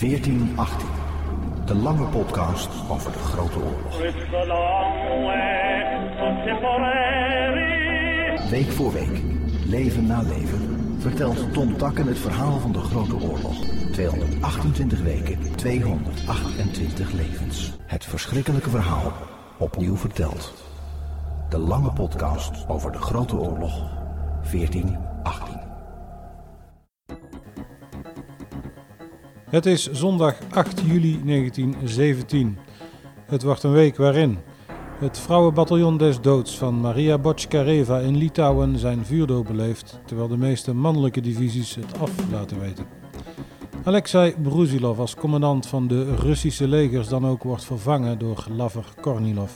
1418. De lange podcast over de Grote Oorlog. Week voor week, leven na leven, vertelt Tom Takken het verhaal van de Grote Oorlog. 228 weken, 228 levens. Het verschrikkelijke verhaal, opnieuw verteld. De lange podcast over de Grote Oorlog, 1418. Het is zondag 8 juli 1917. Het wordt een week waarin het vrouwenbataljon des doods van Maria Botchkareva in Litouwen zijn vuurdoop beleeft, terwijl de meeste mannelijke divisies het af laten weten. Alexei Bruzilov als commandant van de Russische legers dan ook wordt vervangen door Laver Kornilov.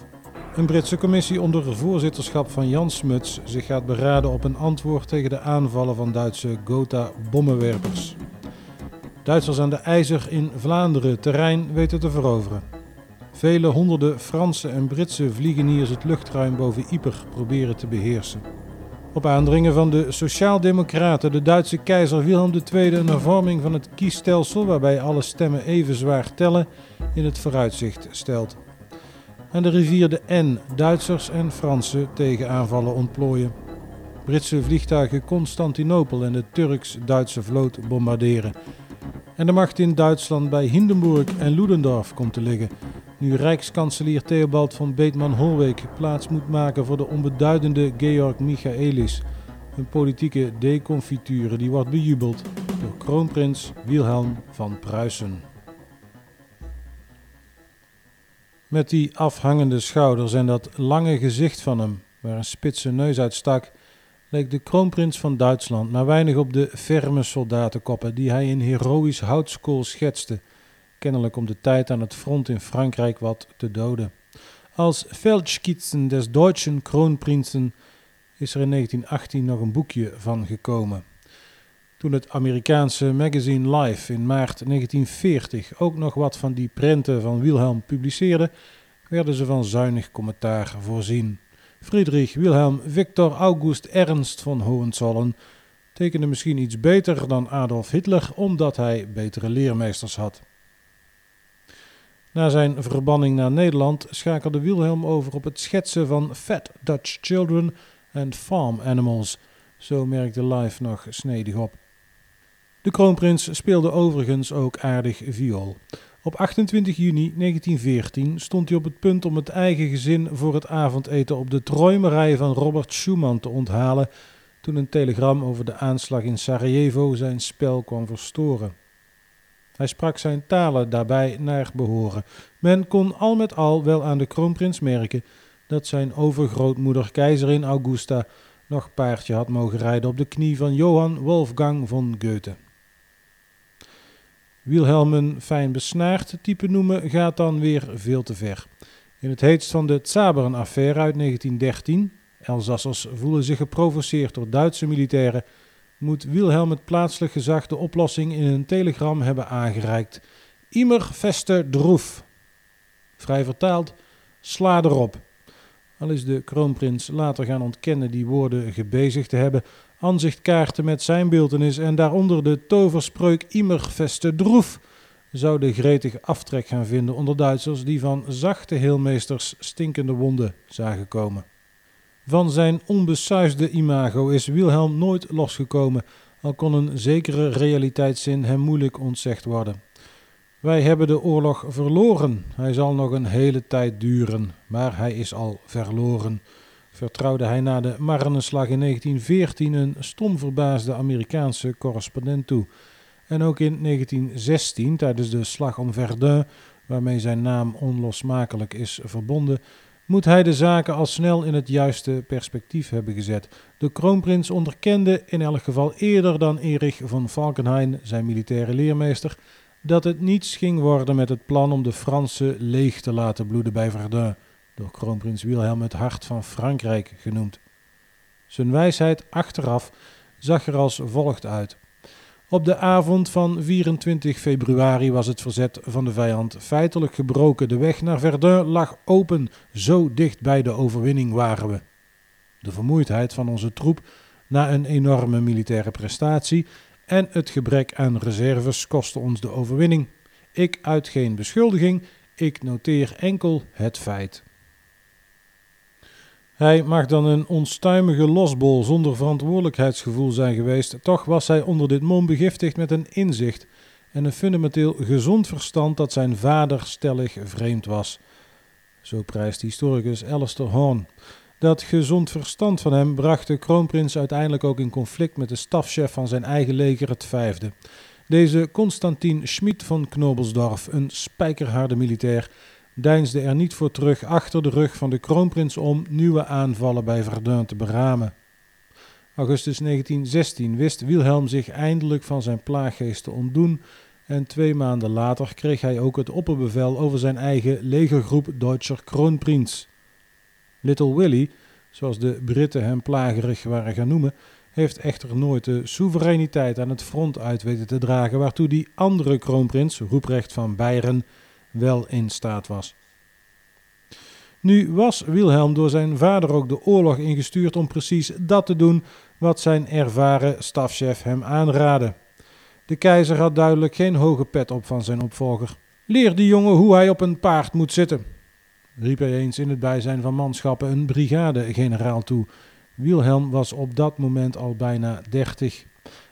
Een Britse commissie onder voorzitterschap van Jan Smuts zich gaat beraden op een antwoord tegen de aanvallen van Duitse Gotha-bommenwerpers. Duitsers aan de IJzer in Vlaanderen terrein weten te veroveren. Vele honderden Franse en Britse vliegeniers het luchtruim boven Ypres proberen te beheersen. Op aandringen van de Sociaaldemocraten de Duitse keizer Wilhelm II een hervorming van het kiesstelsel waarbij alle stemmen even zwaar tellen in het vooruitzicht stelt. Aan de rivier de N Duitsers en Fransen tegen aanvallen ontplooien. Britse vliegtuigen Constantinopel en de Turks-Duitse vloot bombarderen en de macht in Duitsland bij Hindenburg en Ludendorff komt te liggen, nu Rijkskanselier Theobald von Beetman-Holweg plaats moet maken voor de onbeduidende Georg Michaelis, een politieke deconfiture die wordt bejubeld door kroonprins Wilhelm van Pruisen. Met die afhangende schouders en dat lange gezicht van hem, waar een spitse neus uitstak, leek de kroonprins van Duitsland maar weinig op de ferme soldatenkoppen die hij in heroïsch houtskool schetste, kennelijk om de tijd aan het front in Frankrijk wat te doden. Als Feldskizzen des Deutschen Kroonprinsen is er in 1918 nog een boekje van gekomen. Toen het Amerikaanse magazine Life in maart 1940 ook nog wat van die prenten van Wilhelm publiceerde, werden ze van zuinig commentaar voorzien. Friedrich Wilhelm Victor August Ernst von Hohenzollern tekende misschien iets beter dan Adolf Hitler omdat hij betere leermeesters had. Na zijn verbanning naar Nederland schakelde Wilhelm over op het schetsen van fat Dutch children en farm animals, zo merkte Life nog snedig op. De kroonprins speelde overigens ook aardig viool. Op 28 juni 1914 stond hij op het punt om het eigen gezin voor het avondeten op de träumerij van Robert Schumann te onthalen toen een telegram over de aanslag in Sarajevo zijn spel kwam verstoren. Hij sprak zijn talen daarbij naar behoren. Men kon al met al wel aan de kroonprins merken dat zijn overgrootmoeder keizerin Augusta nog paardje had mogen rijden op de knie van Johann Wolfgang von Goethe. Wilhelm een fijn besnaard type noemen gaat dan weer veel te ver. In het heetst van de Zaberen-affaire uit 1913, Elsassers voelen zich geprovoceerd door Duitse militairen, moet Wilhelm het plaatselijk gezag de oplossing in een telegram hebben aangereikt. Immer feste droef. Vrij vertaald, sla erop. Al is de kroonprins later gaan ontkennen die woorden gebezigd te hebben, aanzichtkaarten met zijn beeldenis en daaronder de toverspreuk Immer feste droef zouden gretig aftrek gaan vinden onder Duitsers die van zachte heelmeesters stinkende wonden zagen komen. Van zijn onbesuisde imago is Wilhelm nooit losgekomen, al kon een zekere realiteitszin hem moeilijk ontzegd worden. Wij hebben de oorlog verloren. Hij zal nog een hele tijd duren, maar hij is al verloren vertrouwde hij na de Marneslag in 1914 een stom verbaasde Amerikaanse correspondent toe. En ook in 1916, tijdens de slag om Verdun, waarmee zijn naam onlosmakelijk is verbonden, moet hij de zaken al snel in het juiste perspectief hebben gezet. De kroonprins onderkende in elk geval eerder dan Erich von Falkenhayn, zijn militaire leermeester, dat het niets ging worden met het plan om de Fransen leeg te laten bloeden bij Verdun door kroonprins Wilhelm het hart van Frankrijk genoemd. Zijn wijsheid achteraf zag er als volgt uit. Op de avond van 24 februari was het verzet van de vijand feitelijk gebroken. De weg naar Verdun lag open, zo dicht bij de overwinning waren we. De vermoeidheid van onze troep na een enorme militaire prestatie en het gebrek aan reserves kostte ons de overwinning. Ik uit geen beschuldiging, ik noteer enkel het feit. Hij mag dan een onstuimige losbol zonder verantwoordelijkheidsgevoel zijn geweest, toch was hij onder dit mom begiftigd met een inzicht en een fundamenteel gezond verstand dat zijn vader stellig vreemd was. Zo prijst historicus Alistair Horn. Dat gezond verstand van hem bracht de kroonprins uiteindelijk ook in conflict met de stafchef van zijn eigen leger, het vijfde. Deze Constantin Schmid van Knobelsdorf, een spijkerharde militair, deinsde er niet voor terug achter de rug van de kroonprins om nieuwe aanvallen bij Verdun te beramen. Augustus 1916 wist Wilhelm zich eindelijk van zijn plaaggeest te ontdoen en twee maanden later kreeg hij ook het opperbevel over zijn eigen legergroep Deutscher Kroonprins. Little Willie, zoals de Britten hem plagerig waren gaan noemen, heeft echter nooit de soevereiniteit aan het front uit weten te dragen waartoe die andere kroonprins, Roeprecht van Beieren, wel in staat was. Nu was Wilhelm door zijn vader ook de oorlog ingestuurd om precies dat te doen wat zijn ervaren stafchef hem aanraadde. De keizer had duidelijk geen hoge pet op van zijn opvolger. Leer die jongen hoe hij op een paard moet zitten, riep hij eens in het bijzijn van manschappen een brigadegeneraal toe. Wilhelm was op dat moment al bijna dertig.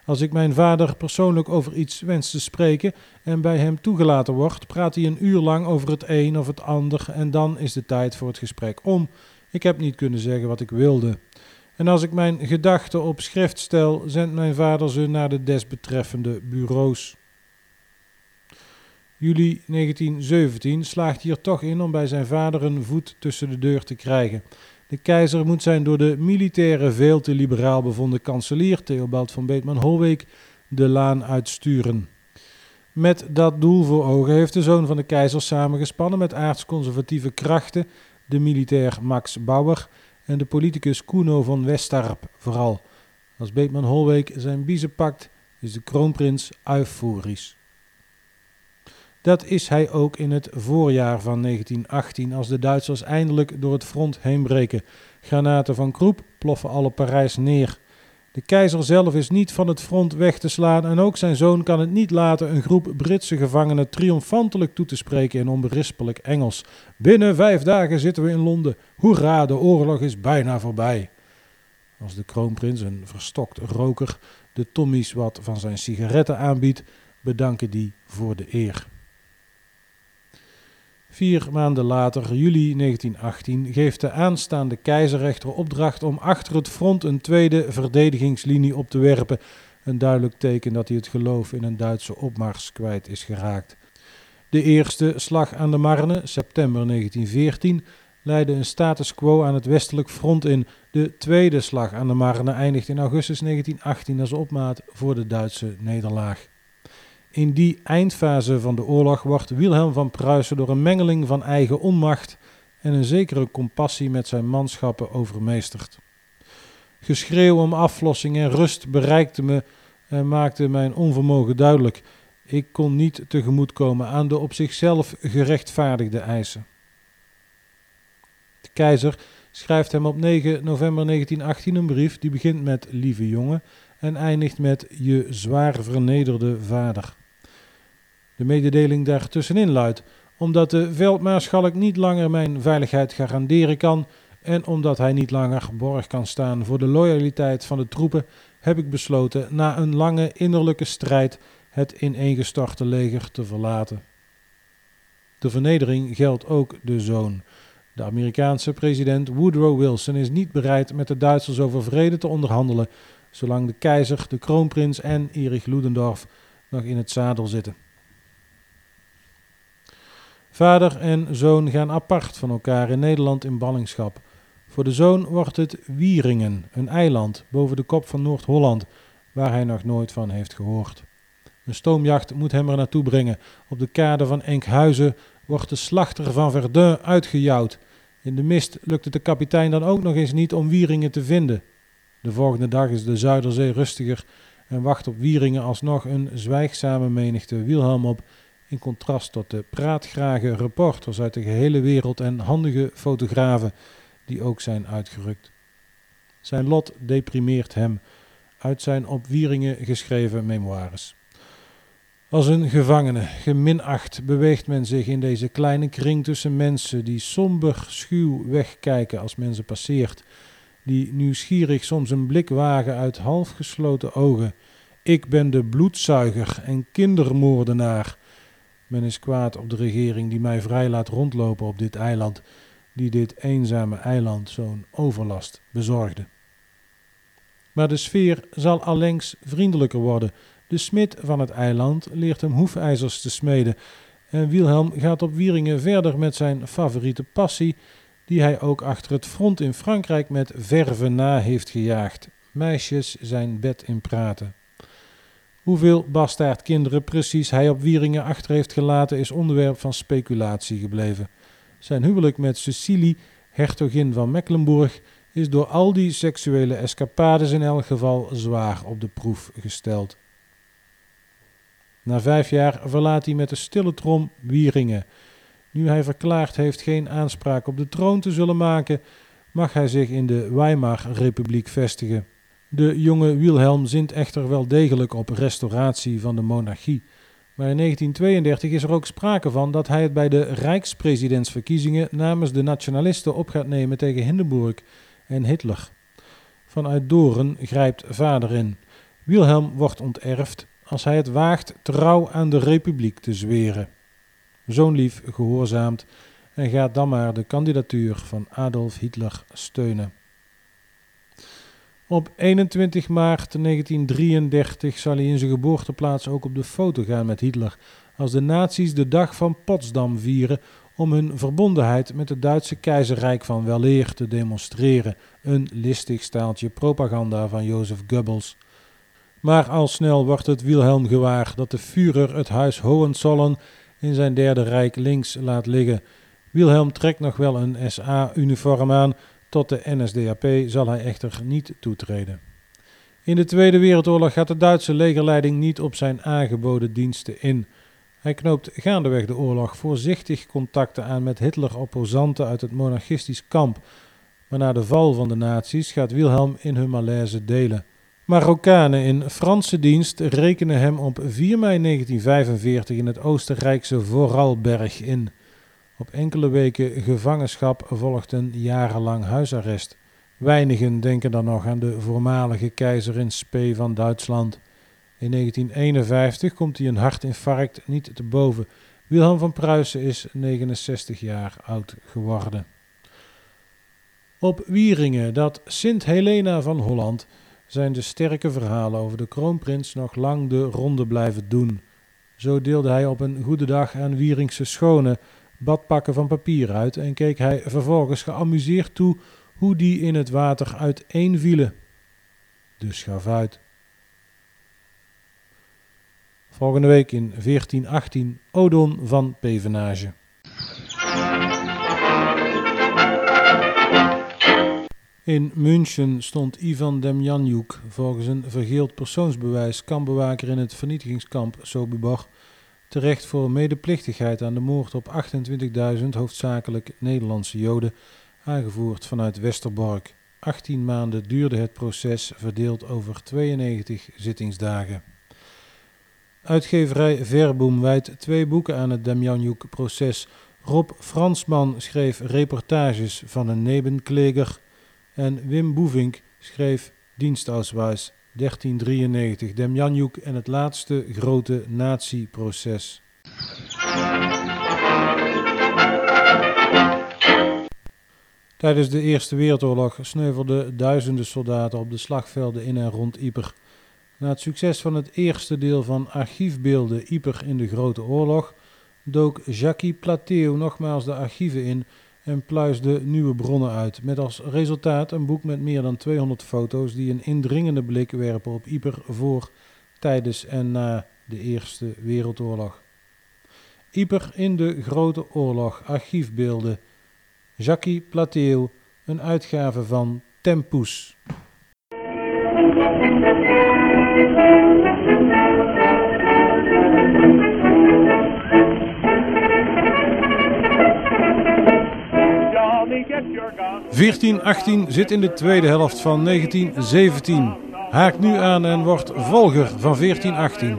Als ik mijn vader persoonlijk over iets wens te spreken en bij hem toegelaten wordt, praat hij een uur lang over het een of het ander en dan is de tijd voor het gesprek om. Ik heb niet kunnen zeggen wat ik wilde. En als ik mijn gedachten op schrift stel, zendt mijn vader ze naar de desbetreffende bureaus. Juli 1917 slaagt hier toch in om bij zijn vader een voet tussen de deur te krijgen. De keizer moet zijn door de militaire veel te liberaal bevonden kanselier Theobald van Beetman-Holweek de laan uitsturen. Met dat doel voor ogen heeft de zoon van de keizer samengespannen met aartsconservatieve krachten, de militair Max Bauer en de politicus Kuno van Westarp vooral. Als Beetman-Holweek zijn biezen pakt, is de kroonprins euforisch. Dat is hij ook in het voorjaar van 1918, als de Duitsers eindelijk door het front heen breken. Granaten van Kroep ploffen alle Parijs neer. De keizer zelf is niet van het front weg te slaan en ook zijn zoon kan het niet laten een groep Britse gevangenen triomfantelijk toe te spreken in onberispelijk Engels. Binnen vijf dagen zitten we in Londen. Hoera, de oorlog is bijna voorbij. Als de kroonprins, een verstokt roker, de tommies wat van zijn sigaretten aanbiedt, bedanken die voor de eer. Vier maanden later, juli 1918, geeft de aanstaande keizerrechter opdracht om achter het front een tweede verdedigingslinie op te werpen. Een duidelijk teken dat hij het geloof in een Duitse opmars kwijt is geraakt. De eerste slag aan de Marne, september 1914, leidde een status quo aan het westelijk front in. De tweede slag aan de Marne eindigt in augustus 1918 als opmaat voor de Duitse nederlaag. In die eindfase van de oorlog wordt Wilhelm van Pruisen door een mengeling van eigen onmacht en een zekere compassie met zijn manschappen overmeesterd. Geschreeuw om aflossing en rust bereikte me en maakte mijn onvermogen duidelijk. Ik kon niet tegemoetkomen aan de op zichzelf gerechtvaardigde eisen. De keizer schrijft hem op 9 november 1918 een brief die begint met lieve jongen en eindigt met je zwaar vernederde vader. De mededeling daartussenin luidt: omdat de veldmaarschalk niet langer mijn veiligheid garanderen kan en omdat hij niet langer borg kan staan voor de loyaliteit van de troepen, heb ik besloten na een lange innerlijke strijd het ineengestorte leger te verlaten. De vernedering geldt ook de zoon. De Amerikaanse president Woodrow Wilson is niet bereid met de Duitsers over vrede te onderhandelen, zolang de keizer, de kroonprins en Erich Ludendorff nog in het zadel zitten. Vader en zoon gaan apart van elkaar in Nederland in ballingschap. Voor de zoon wordt het Wieringen, een eiland boven de kop van Noord-Holland, waar hij nog nooit van heeft gehoord. Een stoomjacht moet hem er naartoe brengen. Op de kade van Enkhuizen wordt de slachter van Verdun uitgejouwd. In de mist lukt het de kapitein dan ook nog eens niet om Wieringen te vinden. De volgende dag is de Zuiderzee rustiger en wacht op Wieringen alsnog een zwijgzame menigte Wilhelm op in contrast tot de praatgrage reporters uit de gehele wereld en handige fotografen die ook zijn uitgerukt. Zijn lot deprimeert hem uit zijn op Wieringen geschreven memoires. Als een gevangene, geminacht, beweegt men zich in deze kleine kring tussen mensen die somber, schuw wegkijken als men ze passeert, die nieuwsgierig soms een blik wagen uit half gesloten ogen. Ik ben de bloedzuiger en kindermoordenaar. Men is kwaad op de regering die mij vrij laat rondlopen op dit eiland, die dit eenzame eiland zo'n overlast bezorgde. Maar de sfeer zal allengs vriendelijker worden. De smid van het eiland leert hem hoefijzers te smeden. En Wilhelm gaat op Wieringen verder met zijn favoriete passie, die hij ook achter het front in Frankrijk met verve na heeft gejaagd. Meisjes zijn bed in praten. Hoeveel bastaardkinderen precies hij op Wieringen achter heeft gelaten is onderwerp van speculatie gebleven. Zijn huwelijk met Cecilie, hertogin van Mecklenburg, is door al die seksuele escapades in elk geval zwaar op de proef gesteld. Na vijf jaar verlaat hij met de stille trom Wieringen. Nu hij verklaard heeft geen aanspraak op de troon te zullen maken, mag hij zich in de Weimar-republiek vestigen. De jonge Wilhelm zint echter wel degelijk op restauratie van de monarchie. Maar in 1932 is er ook sprake van dat hij het bij de Rijkspresidentsverkiezingen namens de nationalisten op gaat nemen tegen Hindenburg en Hitler. Vanuit Doren grijpt vader in. Wilhelm wordt onterfd als hij het waagt trouw aan de republiek te zweren. Zoonlief gehoorzaamt en gaat dan maar de kandidatuur van Adolf Hitler steunen. Op 21 maart 1933 zal hij in zijn geboorteplaats ook op de foto gaan met Hitler, als de nazi's de dag van Potsdam vieren om hun verbondenheid met het Duitse keizerrijk van weleer te demonstreren. Een listig staaltje propaganda van Jozef Goebbels. Maar al snel wordt het Wilhelm gewaar dat de Führer het huis Hohenzollern in zijn derde rijk links laat liggen. Wilhelm trekt nog wel een SA-uniform aan, tot de NSDAP zal hij echter niet toetreden. In de Tweede Wereldoorlog gaat de Duitse legerleiding niet op zijn aangeboden diensten in. Hij knoopt gaandeweg de oorlog voorzichtig contacten aan met Hitler-opposanten uit het monarchistisch kamp, maar na de val van de nazi's gaat Wilhelm in hun malaise delen. Marokkanen in Franse dienst rekenen hem op 4 mei 1945 in het Oostenrijkse Vorarlberg in. Op enkele weken gevangenschap volgt een jarenlang huisarrest. Weinigen denken dan nog aan de voormalige keizer in Spee van Duitsland. In 1951 komt hij een hartinfarct niet te boven. Wilhelm van Pruisen is 69 jaar oud geworden. Op Wieringen, dat Sint Helena van Holland, zijn de sterke verhalen over de kroonprins nog lang de ronde blijven doen. Zo deelde hij op een goede dag aan Wieringse schone badpakken van papier uit en keek hij vervolgens geamuseerd toe hoe die in het water uiteenvielen. Dus gaf uit. Volgende week in 1418 Odon van Pevenage. In München stond Ivan Demjanjuk volgens een vergeeld persoonsbewijs kampbewaker in het vernietigingskamp Sobibor terecht voor medeplichtigheid aan de moord op 28.000 hoofdzakelijk Nederlandse Joden, aangevoerd vanuit Westerbork. 18 maanden duurde het proces, verdeeld over 92 zittingsdagen. Uitgeverij Verboom wijdt twee boeken aan het Demjanjuk-proces. Rob Fransman schreef reportages van een nebenkleger en Wim Boevink schreef Dienstausweis 1393, Demjanjuk en het laatste grote nazi-proces. Tijdens de Eerste Wereldoorlog sneuvelden duizenden soldaten op de slagvelden in en rond Yper. Na het succes van het eerste deel van archiefbeelden Yper in de Grote Oorlog dook Jacques Plateau nogmaals de archieven in en pluisde nieuwe bronnen uit, met als resultaat een boek met meer dan 200 foto's die een indringende blik werpen op Yper voor, tijdens en na de Eerste Wereldoorlog. Yper in de Grote Oorlog, archiefbeelden. Jacques Plateau, een uitgave van Tempus. 1418 zit in de tweede helft van 1917. Haakt nu aan en wordt volger van 1418.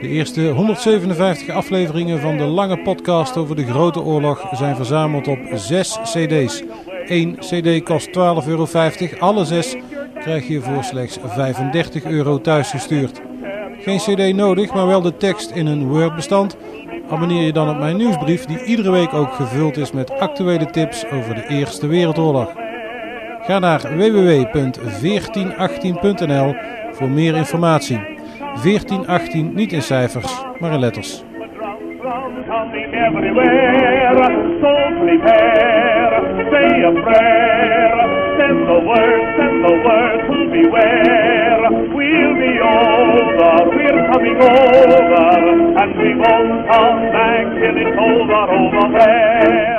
De eerste 157 afleveringen van de lange podcast over de Grote Oorlog zijn verzameld op 6 CD's. Eén CD kost 12,50 euro. Alle zes krijg je voor slechts 35 euro thuisgestuurd. Geen CD nodig, maar wel de tekst in een Word-bestand. Abonneer je dan op mijn nieuwsbrief, die iedere week ook gevuld is met actuele tips over de Eerste Wereldoorlog. Ga naar www.1418.nl voor meer informatie. 1418 niet in cijfers, maar in letters. Over, we're coming over, and we won't come back till it's over, over there.